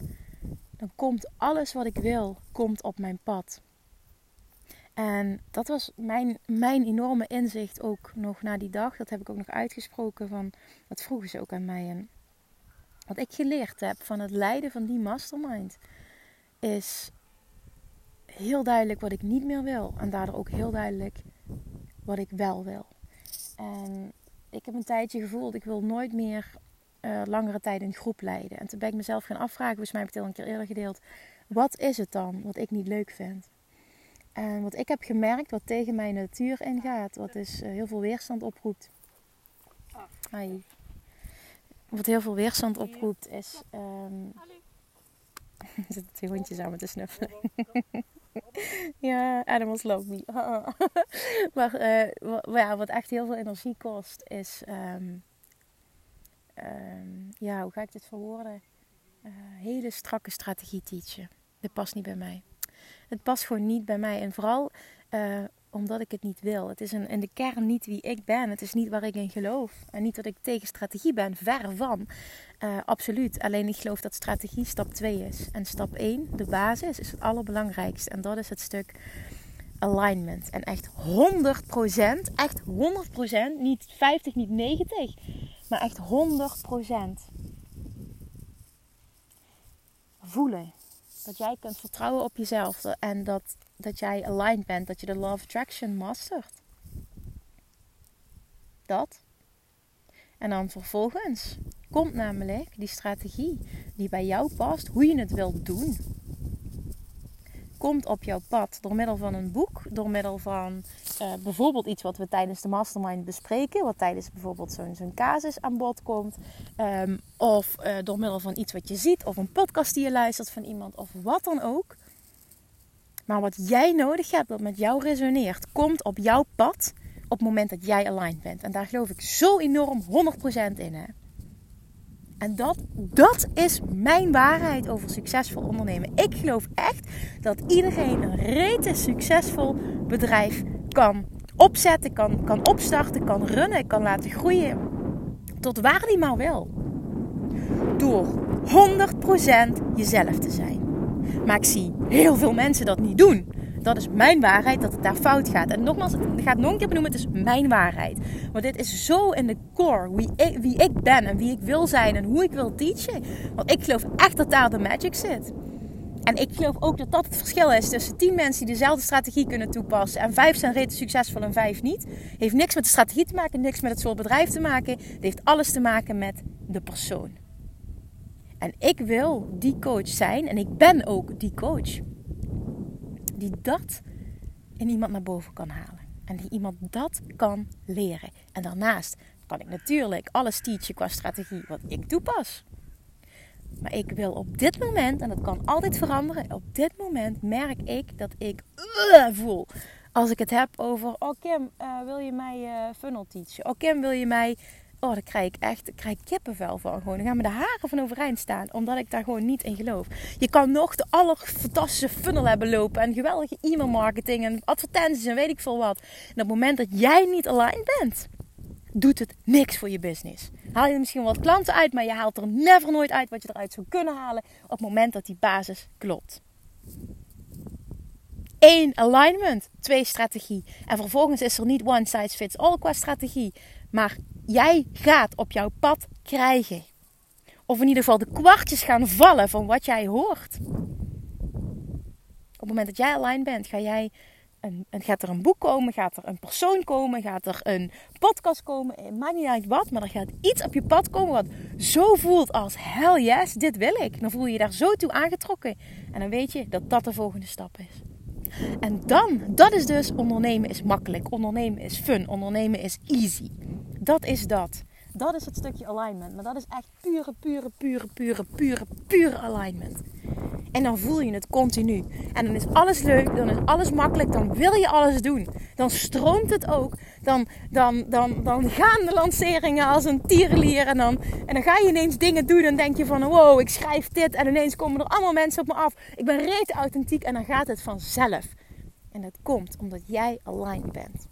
dan komt alles wat ik wil, komt op mijn pad. En dat was mijn, mijn enorme inzicht ook nog na die dag. Dat heb ik ook nog uitgesproken van, dat vroegen ze ook aan mij. En wat ik geleerd heb van het leiden van die mastermind is heel duidelijk wat ik niet meer wil. En daardoor ook heel duidelijk wat ik wel wil. En ik heb een tijdje gevoeld, ik wil nooit meer uh, langere tijd een groep leiden. En toen ben ik mezelf gaan afvragen, volgens mij heb ik het al een keer eerder gedeeld. Wat is het dan wat ik niet leuk vind? En wat ik heb gemerkt, wat tegen mijn natuur ingaat, wat dus uh, heel veel weerstand oproept. Wat heel veel weerstand oproept is. Um, er zitten twee hondjes aan met te snuffelen. ja, animals love me. maar uh, ja, wat echt heel veel energie kost, is. Um, um, ja, hoe ga ik dit verwoorden? Uh, hele strakke strategie teachen. Dit past niet bij mij het past gewoon niet bij mij. En vooral uh, omdat ik het niet wil. Het is een, in de kern niet wie ik ben. Het is niet waar ik in geloof. En niet dat ik tegen strategie ben, ver van. Uh, absoluut. Alleen ik geloof dat strategie stap 2 is. En stap 1, de basis, is het allerbelangrijkste. En dat is het stuk alignment. En echt 100%, echt 100%, niet 50, niet 90, maar echt 100% voelen dat jij kunt vertrouwen op jezelf en dat, dat jij aligned bent, dat je de Law of Attraction mastert. Dat. En dan vervolgens komt namelijk die strategie die bij jou past, hoe je het wilt doen. Komt op jouw pad door middel van een boek, door middel van uh, bijvoorbeeld iets wat we tijdens de mastermind bespreken, wat tijdens bijvoorbeeld zo'n casus aan bod komt, um, of uh, door middel van iets wat je ziet, of een podcast die je luistert van iemand, of wat dan ook. Maar wat jij nodig hebt, dat met jou resoneert, komt op jouw pad op het moment dat jij aligned bent. En daar geloof ik zo enorm 100% in. Hè? En dat, dat is mijn waarheid over succesvol ondernemen. Ik geloof echt dat iedereen een rete succesvol bedrijf kan opzetten, kan, kan opstarten, kan runnen, kan laten groeien. Tot waar die maar wil. Door 100% jezelf te zijn. Maar ik zie heel veel mensen dat niet doen. Dat is mijn waarheid dat het daar fout gaat. En nogmaals, het nog een keer benoemen, het is mijn waarheid. Want dit is zo in de core wie ik, wie ik ben en wie ik wil zijn en hoe ik wil teachen. Want ik geloof echt dat daar de magic zit. En ik geloof ook dat dat het verschil is tussen 10 mensen die dezelfde strategie kunnen toepassen. En 5 zijn rete succesvol en 5 niet. Heeft niks met de strategie te maken, niks met het soort bedrijf te maken. Het heeft alles te maken met de persoon. En ik wil die coach zijn en ik ben ook die coach die dat in iemand naar boven kan halen. En die iemand dat kan leren. En daarnaast kan ik natuurlijk alles teachen qua strategie wat ik toepas. Maar ik wil op dit moment, en dat kan altijd veranderen, op dit moment merk ik dat ik uh, voel. Als ik het heb over, oh Kim, uh, wil je mij uh, funnel teachen? Oh Kim, wil je mij Oh, daar krijg ik echt ik krijg kippenvel van. Gewoon. Dan gaan me de haren van overeind staan. Omdat ik daar gewoon niet in geloof. Je kan nog de allerfantastische funnel hebben lopen. En geweldige e-mail marketing. En advertenties en weet ik veel wat. En op het moment dat jij niet aligned bent. Doet het niks voor je business. Haal je misschien wat klanten uit. Maar je haalt er never nooit uit wat je eruit zou kunnen halen. Op het moment dat die basis klopt. Eén alignment, twee strategie. En vervolgens is er niet one size fits all qua strategie. Maar jij gaat op jouw pad krijgen. Of in ieder geval de kwartjes gaan vallen van wat jij hoort. Op het moment dat jij aligned bent, ga jij een, gaat er een boek komen, gaat er een persoon komen, gaat er een podcast komen. Het maakt niet uit wat, maar er gaat iets op je pad komen wat zo voelt als hell yes, dit wil ik. Dan voel je je daar zo toe aangetrokken. En dan weet je dat dat de volgende stap is. En dan, dat is dus ondernemen is makkelijk. Ondernemen is fun. Ondernemen is easy. Dat is dat. Dat is het stukje alignment. Maar dat is echt pure, pure, pure, pure, pure, pure alignment. En dan voel je het continu. En dan is alles leuk, dan is alles makkelijk, dan wil je alles doen. Dan stroomt het ook. Dan, dan, dan, dan gaan de lanceringen als een tierenlier. En dan, en dan ga je ineens dingen doen. En denk je van wow, ik schrijf dit. En ineens komen er allemaal mensen op me af. Ik ben reet authentiek. En dan gaat het vanzelf. En dat komt omdat jij aligned bent.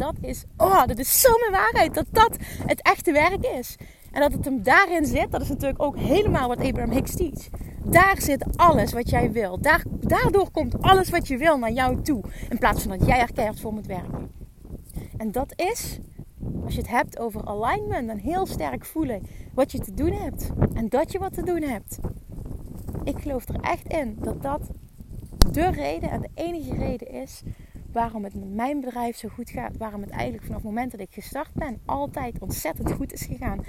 Dat is, oh, dat is zo mijn waarheid. Dat dat het echte werk is. En dat het hem daarin zit, dat is natuurlijk ook helemaal wat Abraham Hicks teach. Daar zit alles wat jij wil. Daar, daardoor komt alles wat je wil naar jou toe. In plaats van dat jij er keihard voor moet werken. En dat is, als je het hebt over alignment, dan heel sterk voelen wat je te doen hebt. En dat je wat te doen hebt. Ik geloof er echt in dat dat de reden en de enige reden is waarom het met mijn bedrijf zo goed gaat. Waarom het eigenlijk vanaf het moment dat ik gestart ben altijd ontzettend goed is gegaan.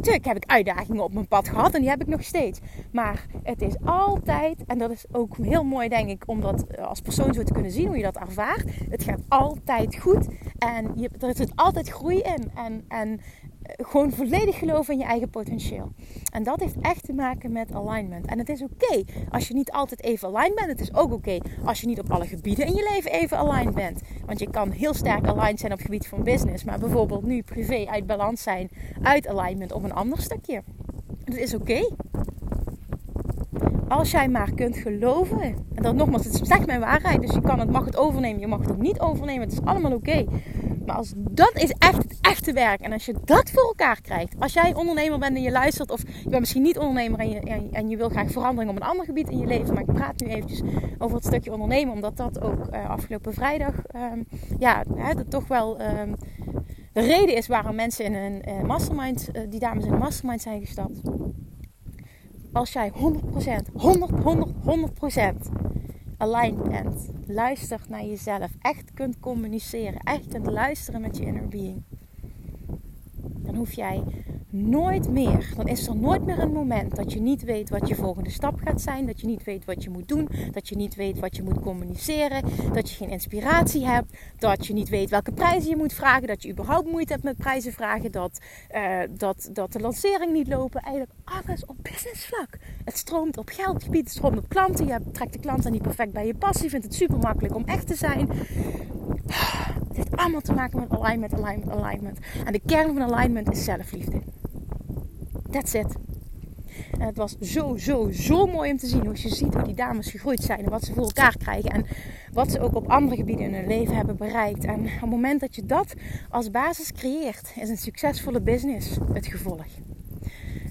Tuurlijk heb ik uitdagingen op mijn pad gehad en die heb ik nog steeds. Maar het is altijd, en dat is ook heel mooi denk ik om dat eh, als persoon zo te kunnen zien hoe je dat ervaart. Het gaat altijd goed en je, er zit altijd groei in. En, en gewoon volledig geloven in je eigen potentieel. En dat heeft echt te maken met alignment. En het is oké als je niet altijd even aligned bent. Het is ook oké als je niet op alle gebieden in je leven even aligned bent. Want je kan heel sterk aligned zijn op het gebied van business. Maar bijvoorbeeld nu privé uit balans zijn, uit alignment op een ander stukje. Dat is oké. Als jij maar kunt geloven. En dat nogmaals, het is echt mijn waarheid. Dus je kan het, mag het overnemen, je mag het ook niet overnemen. Het is allemaal oké. Maar als dat is echt het echte werk. En als je dat voor elkaar krijgt. Als jij ondernemer bent en je luistert. Of je bent misschien niet ondernemer en je, en je wil graag verandering op een ander gebied in je leven. Maar ik praat nu eventjes over het stukje ondernemen. Omdat dat ook uh, afgelopen vrijdag. Um, ja, hè, dat toch wel um, de reden is waarom mensen in een uh, mastermind. Uh, die dames in een mastermind zijn gestapt. Als jij 100%, 100, 100, 100% aligned bent. Luistert naar jezelf. Echt kunt communiceren. Echt kunt luisteren met je inner being. Dan hoef jij nooit meer, dan is er nooit meer een moment dat je niet weet wat je volgende stap gaat zijn, dat je niet weet wat je moet doen, dat je niet weet wat je moet communiceren, dat je geen inspiratie hebt, dat je niet weet welke prijzen je moet vragen, dat je überhaupt moeite hebt met prijzen vragen, dat, uh, dat, dat de lancering niet lopen. Eigenlijk alles op businessvlak. Het stroomt op geldgebied, het stroomt op klanten. Je trekt de klanten niet perfect bij je passie, vindt het super makkelijk om echt te zijn. Heeft allemaal te maken met alignment, alignment, alignment. En de kern van alignment is zelfliefde. That's it. En het was zo, zo, zo mooi om te zien hoe je ziet hoe die dames gegroeid zijn en wat ze voor elkaar krijgen en wat ze ook op andere gebieden in hun leven hebben bereikt. En op het moment dat je dat als basis creëert, is een succesvolle business het gevolg.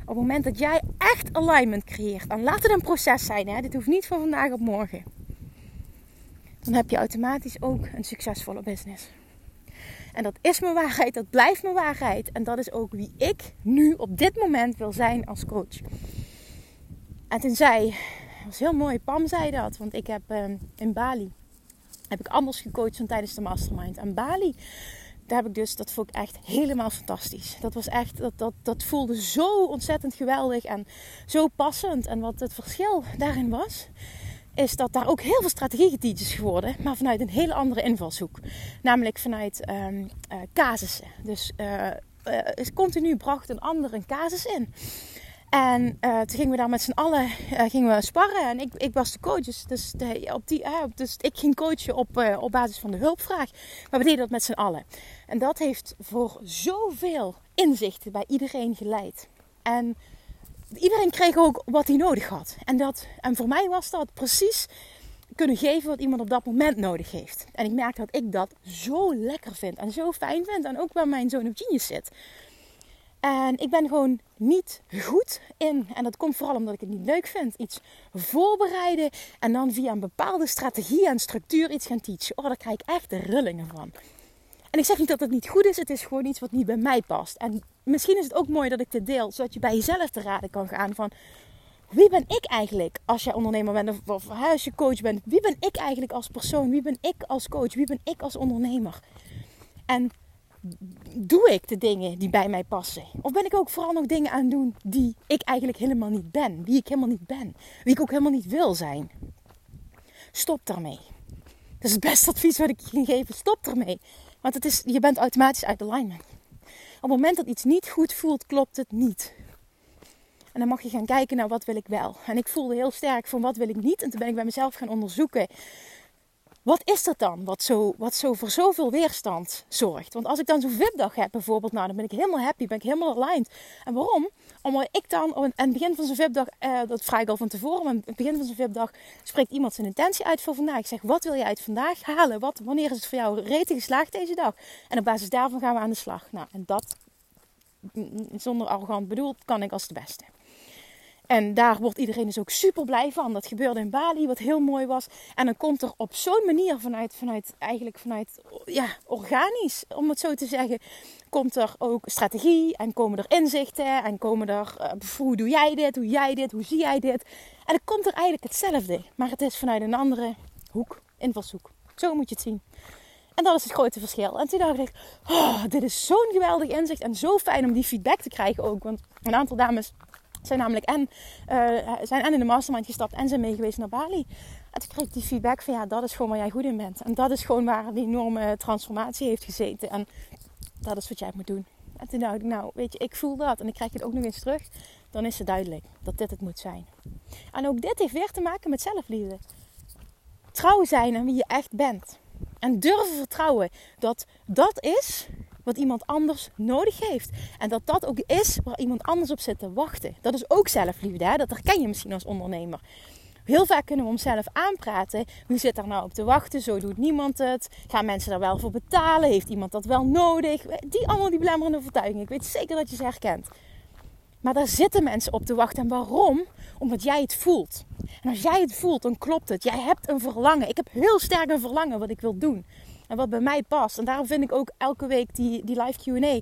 Op het moment dat jij echt alignment creëert, en laat het een proces zijn, hè? dit hoeft niet van vandaag op morgen, dan heb je automatisch ook een succesvolle business. En dat is mijn waarheid, dat blijft mijn waarheid. En dat is ook wie ik nu op dit moment wil zijn als coach. En toen zei, dat was heel mooi, Pam zei dat. Want ik heb ehm, in Bali, heb ik anders gecoacht dan tijdens de mastermind. En Bali, daar heb ik dus, dat vond ik echt helemaal fantastisch. Dat was echt, dat, dat, dat voelde zo ontzettend geweldig en zo passend. En wat het verschil daarin was, is dat daar ook heel veel strategie geteacht is geworden, maar vanuit een hele andere invalshoek. Namelijk vanuit um, uh, casussen. Dus uh, uh, continu bracht een ander een casus in. En toen gingen we daar met z'n allen gingen we sparren. En ik, ik was de coach. Dus, dus, de, op die, dus ik ging coachen op, op basis van de hulpvraag. Maar we deden dat met z'n allen. En dat heeft voor zoveel inzichten bij iedereen geleid. En iedereen kreeg ook wat hij nodig had. En, dat, en voor mij was dat precies kunnen geven wat iemand op dat moment nodig heeft. En ik merk dat ik dat zo lekker vind en zo fijn vind. En ook waar mijn zoon op genius zit. En ik ben gewoon niet goed in, en dat komt vooral omdat ik het niet leuk vind, iets voorbereiden en dan via een bepaalde strategie en structuur iets gaan teachen. Oh, daar krijg ik echt de rillingen van. En ik zeg niet dat het niet goed is, het is gewoon iets wat niet bij mij past. En misschien is het ook mooi dat ik dit deel, zodat je bij jezelf te raden kan gaan van wie ben ik eigenlijk als jij ondernemer bent of, als je coach bent? Wie ben ik eigenlijk als persoon? Wie ben ik als coach? Wie ben ik als ondernemer? En doe ik de dingen die bij mij passen? Of ben ik ook vooral nog dingen aan het doen die ik eigenlijk helemaal niet ben? Wie ik helemaal niet ben? Wie ik ook helemaal niet wil zijn? Stop daarmee. Dat is het beste advies wat ik je kan geven. Stop ermee. Want het is, je bent automatisch uit alignment. Op het moment dat iets niet goed voelt, klopt het niet. En dan mag je gaan kijken naar wat wil ik wel. En ik voelde heel sterk van wat wil ik niet. En toen ben ik bij mezelf gaan onderzoeken. Wat is dat dan wat zo, wat zo voor zoveel weerstand zorgt? Want als ik dan zo'n VIP-dag heb bijvoorbeeld, nou, dan ben ik helemaal happy, ben ik helemaal aligned. En waarom? Omdat ik dan aan het begin van zo'n VIP-dag, eh, dat vraag ik al van tevoren, maar aan het begin van zo'n VIP-dag spreekt iemand zijn intentie uit voor vandaag. Ik zeg, wat wil je uit vandaag halen? Wat, wanneer is het voor jou rete geslaagd deze dag? En op basis daarvan gaan we aan de slag. Nou, en dat, zonder arrogant bedoeld, kan ik als de beste. En daar wordt iedereen dus ook super blij van. Dat gebeurde in Bali, wat heel mooi was. En dan komt er op zo'n manier vanuit, vanuit, eigenlijk vanuit, ja, organisch, om het zo te zeggen, komt er ook strategie en komen er inzichten en komen er, uh, hoe doe jij dit, hoe jij dit, hoe zie jij dit. En dan komt er eigenlijk hetzelfde, maar het is vanuit een andere hoek, invalshoek. Zo moet je het zien. En dat is het grote verschil. En toen dacht ik, oh, dit is zo'n geweldig inzicht en zo fijn om die feedback te krijgen ook. Want een aantal dames zijn namelijk en, uh, zijn en in de mastermind gestapt en zijn meegeweest naar Bali. En toen kreeg ik die feedback van ja, dat is gewoon waar jij goed in bent. En dat is gewoon waar die enorme transformatie heeft gezeten. En dat is wat jij moet doen. En toen dacht ik, nou weet je, ik voel dat. En ik krijg het ook nog eens terug. Dan is het duidelijk dat dit het moet zijn. En ook dit heeft weer te maken met zelfliefde. Trouw zijn aan wie je echt bent. En durven vertrouwen dat dat is wat iemand anders nodig heeft. En dat dat ook is waar iemand anders op zit te wachten. Dat is ook zelfliefde. Hè? Dat herken je misschien als ondernemer. Heel vaak kunnen we onszelf aanpraten. Wie zit daar nou op te wachten? Zo doet niemand het. Gaan mensen daar wel voor betalen? Heeft iemand dat wel nodig? Die allemaal die belemmerende overtuigingen. Ik weet zeker dat je ze herkent. Maar daar zitten mensen op te wachten. En waarom? Omdat jij het voelt. En als jij het voelt, dan klopt het. Jij hebt een verlangen. Ik heb heel sterk een verlangen wat ik wil doen. En wat bij mij past. En daarom vind ik ook elke week die, die live QA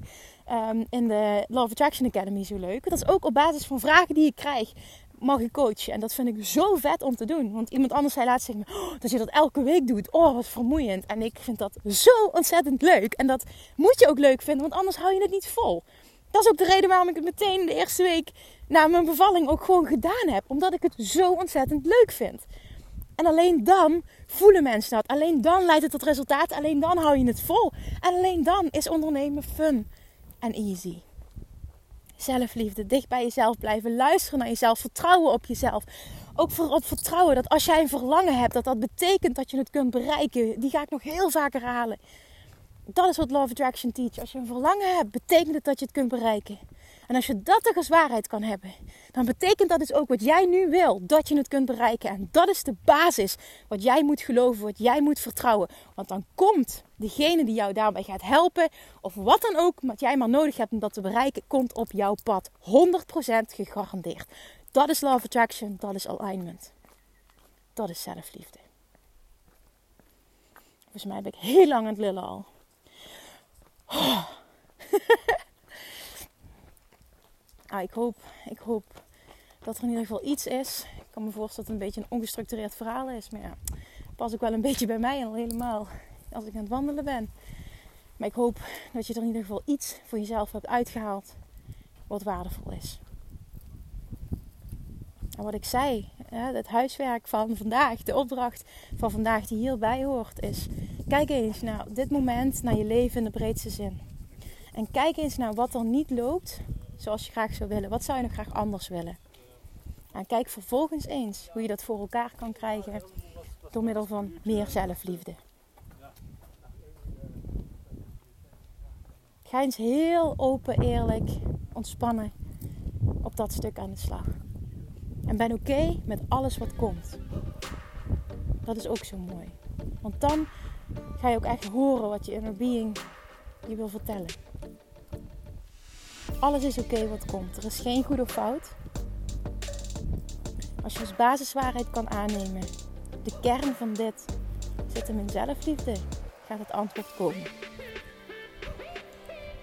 um, in de Love Attraction Academy zo leuk. Dat is ook op basis van vragen die ik krijg mag ik coachen. En dat vind ik zo vet om te doen. Want iemand anders zei laatst me, oh, dat je dat elke week doet. Oh, wat vermoeiend. En ik vind dat zo ontzettend leuk. En dat moet je ook leuk vinden, want anders hou je het niet vol. Dat is ook de reden waarom ik het meteen de eerste week na mijn bevalling ook gewoon gedaan heb. Omdat ik het zo ontzettend leuk vind. En alleen dan voelen mensen dat. Alleen dan leidt het tot resultaat. Alleen dan hou je het vol. En alleen dan is ondernemen fun en easy. Zelfliefde, dicht bij jezelf blijven, luisteren naar jezelf, vertrouwen op jezelf. Ook voor op vertrouwen dat als jij een verlangen hebt, dat dat betekent dat je het kunt bereiken. Die ga ik nog heel vaak herhalen. Dat is wat of Attraction teach. Als je een verlangen hebt, betekent het dat je het kunt bereiken. En als je dat toch als waarheid kan hebben, dan betekent dat dus ook wat jij nu wil, dat je het kunt bereiken. En dat is de basis wat jij moet geloven, wat jij moet vertrouwen. Want dan komt degene die jou daarbij gaat helpen, of wat dan ook, wat jij maar nodig hebt om dat te bereiken, komt op jouw pad. 100% gegarandeerd. Dat is Love Attraction, dat is alignment. Dat is zelfliefde. Volgens mij ben ik heel lang aan het lullen al. Oh. ah, ik, hoop, ik hoop dat er in ieder geval iets is. Ik kan me voorstellen dat het een beetje een ongestructureerd verhaal is. Maar ja, pas ook wel een beetje bij mij al helemaal als ik aan het wandelen ben. Maar ik hoop dat je er in ieder geval iets voor jezelf hebt uitgehaald wat waardevol is. En wat ik zei, het huiswerk van vandaag, de opdracht van vandaag die hierbij hoort, is: kijk eens naar dit moment, naar je leven in de breedste zin. En kijk eens naar wat er niet loopt zoals je graag zou willen. Wat zou je nog graag anders willen? En kijk vervolgens eens hoe je dat voor elkaar kan krijgen door middel van meer zelfliefde. Ga eens heel open, eerlijk, ontspannen op dat stuk aan de slag. En ben oké met alles wat komt. Dat is ook zo mooi. Want dan ga je ook echt horen wat je inner being je wil vertellen. Alles is oké wat komt. Er is geen goed of fout. Als je als basiswaarheid kan aannemen, de kern van dit zit hem in zelfliefde, gaat het antwoord komen.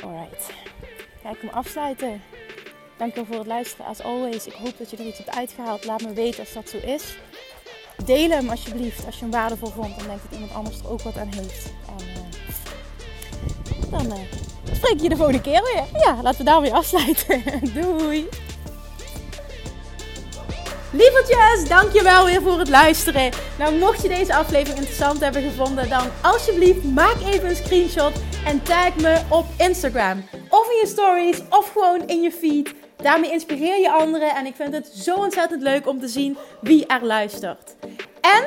Alright. Ga ik hem afsluiten. Dank je voor het luisteren. As always, ik hoop dat je er iets hebt uitgehaald. Laat me weten als dat zo is. Deel hem alsjeblieft als je hem waardevol vond. Dan denk dat iemand anders er ook wat aan heeft. En uh, dan uh, spreek je de volgende keer weer. Ja, laten we daar weer afsluiten. Doei! Lievertjes, dankjewel weer voor het luisteren. Nou, mocht je deze aflevering interessant hebben gevonden, dan alsjeblieft maak even een screenshot en tag me op Instagram. Of in je stories, of gewoon in je feed. Daarmee inspireer je anderen en ik vind het zo ontzettend leuk om te zien wie er luistert. En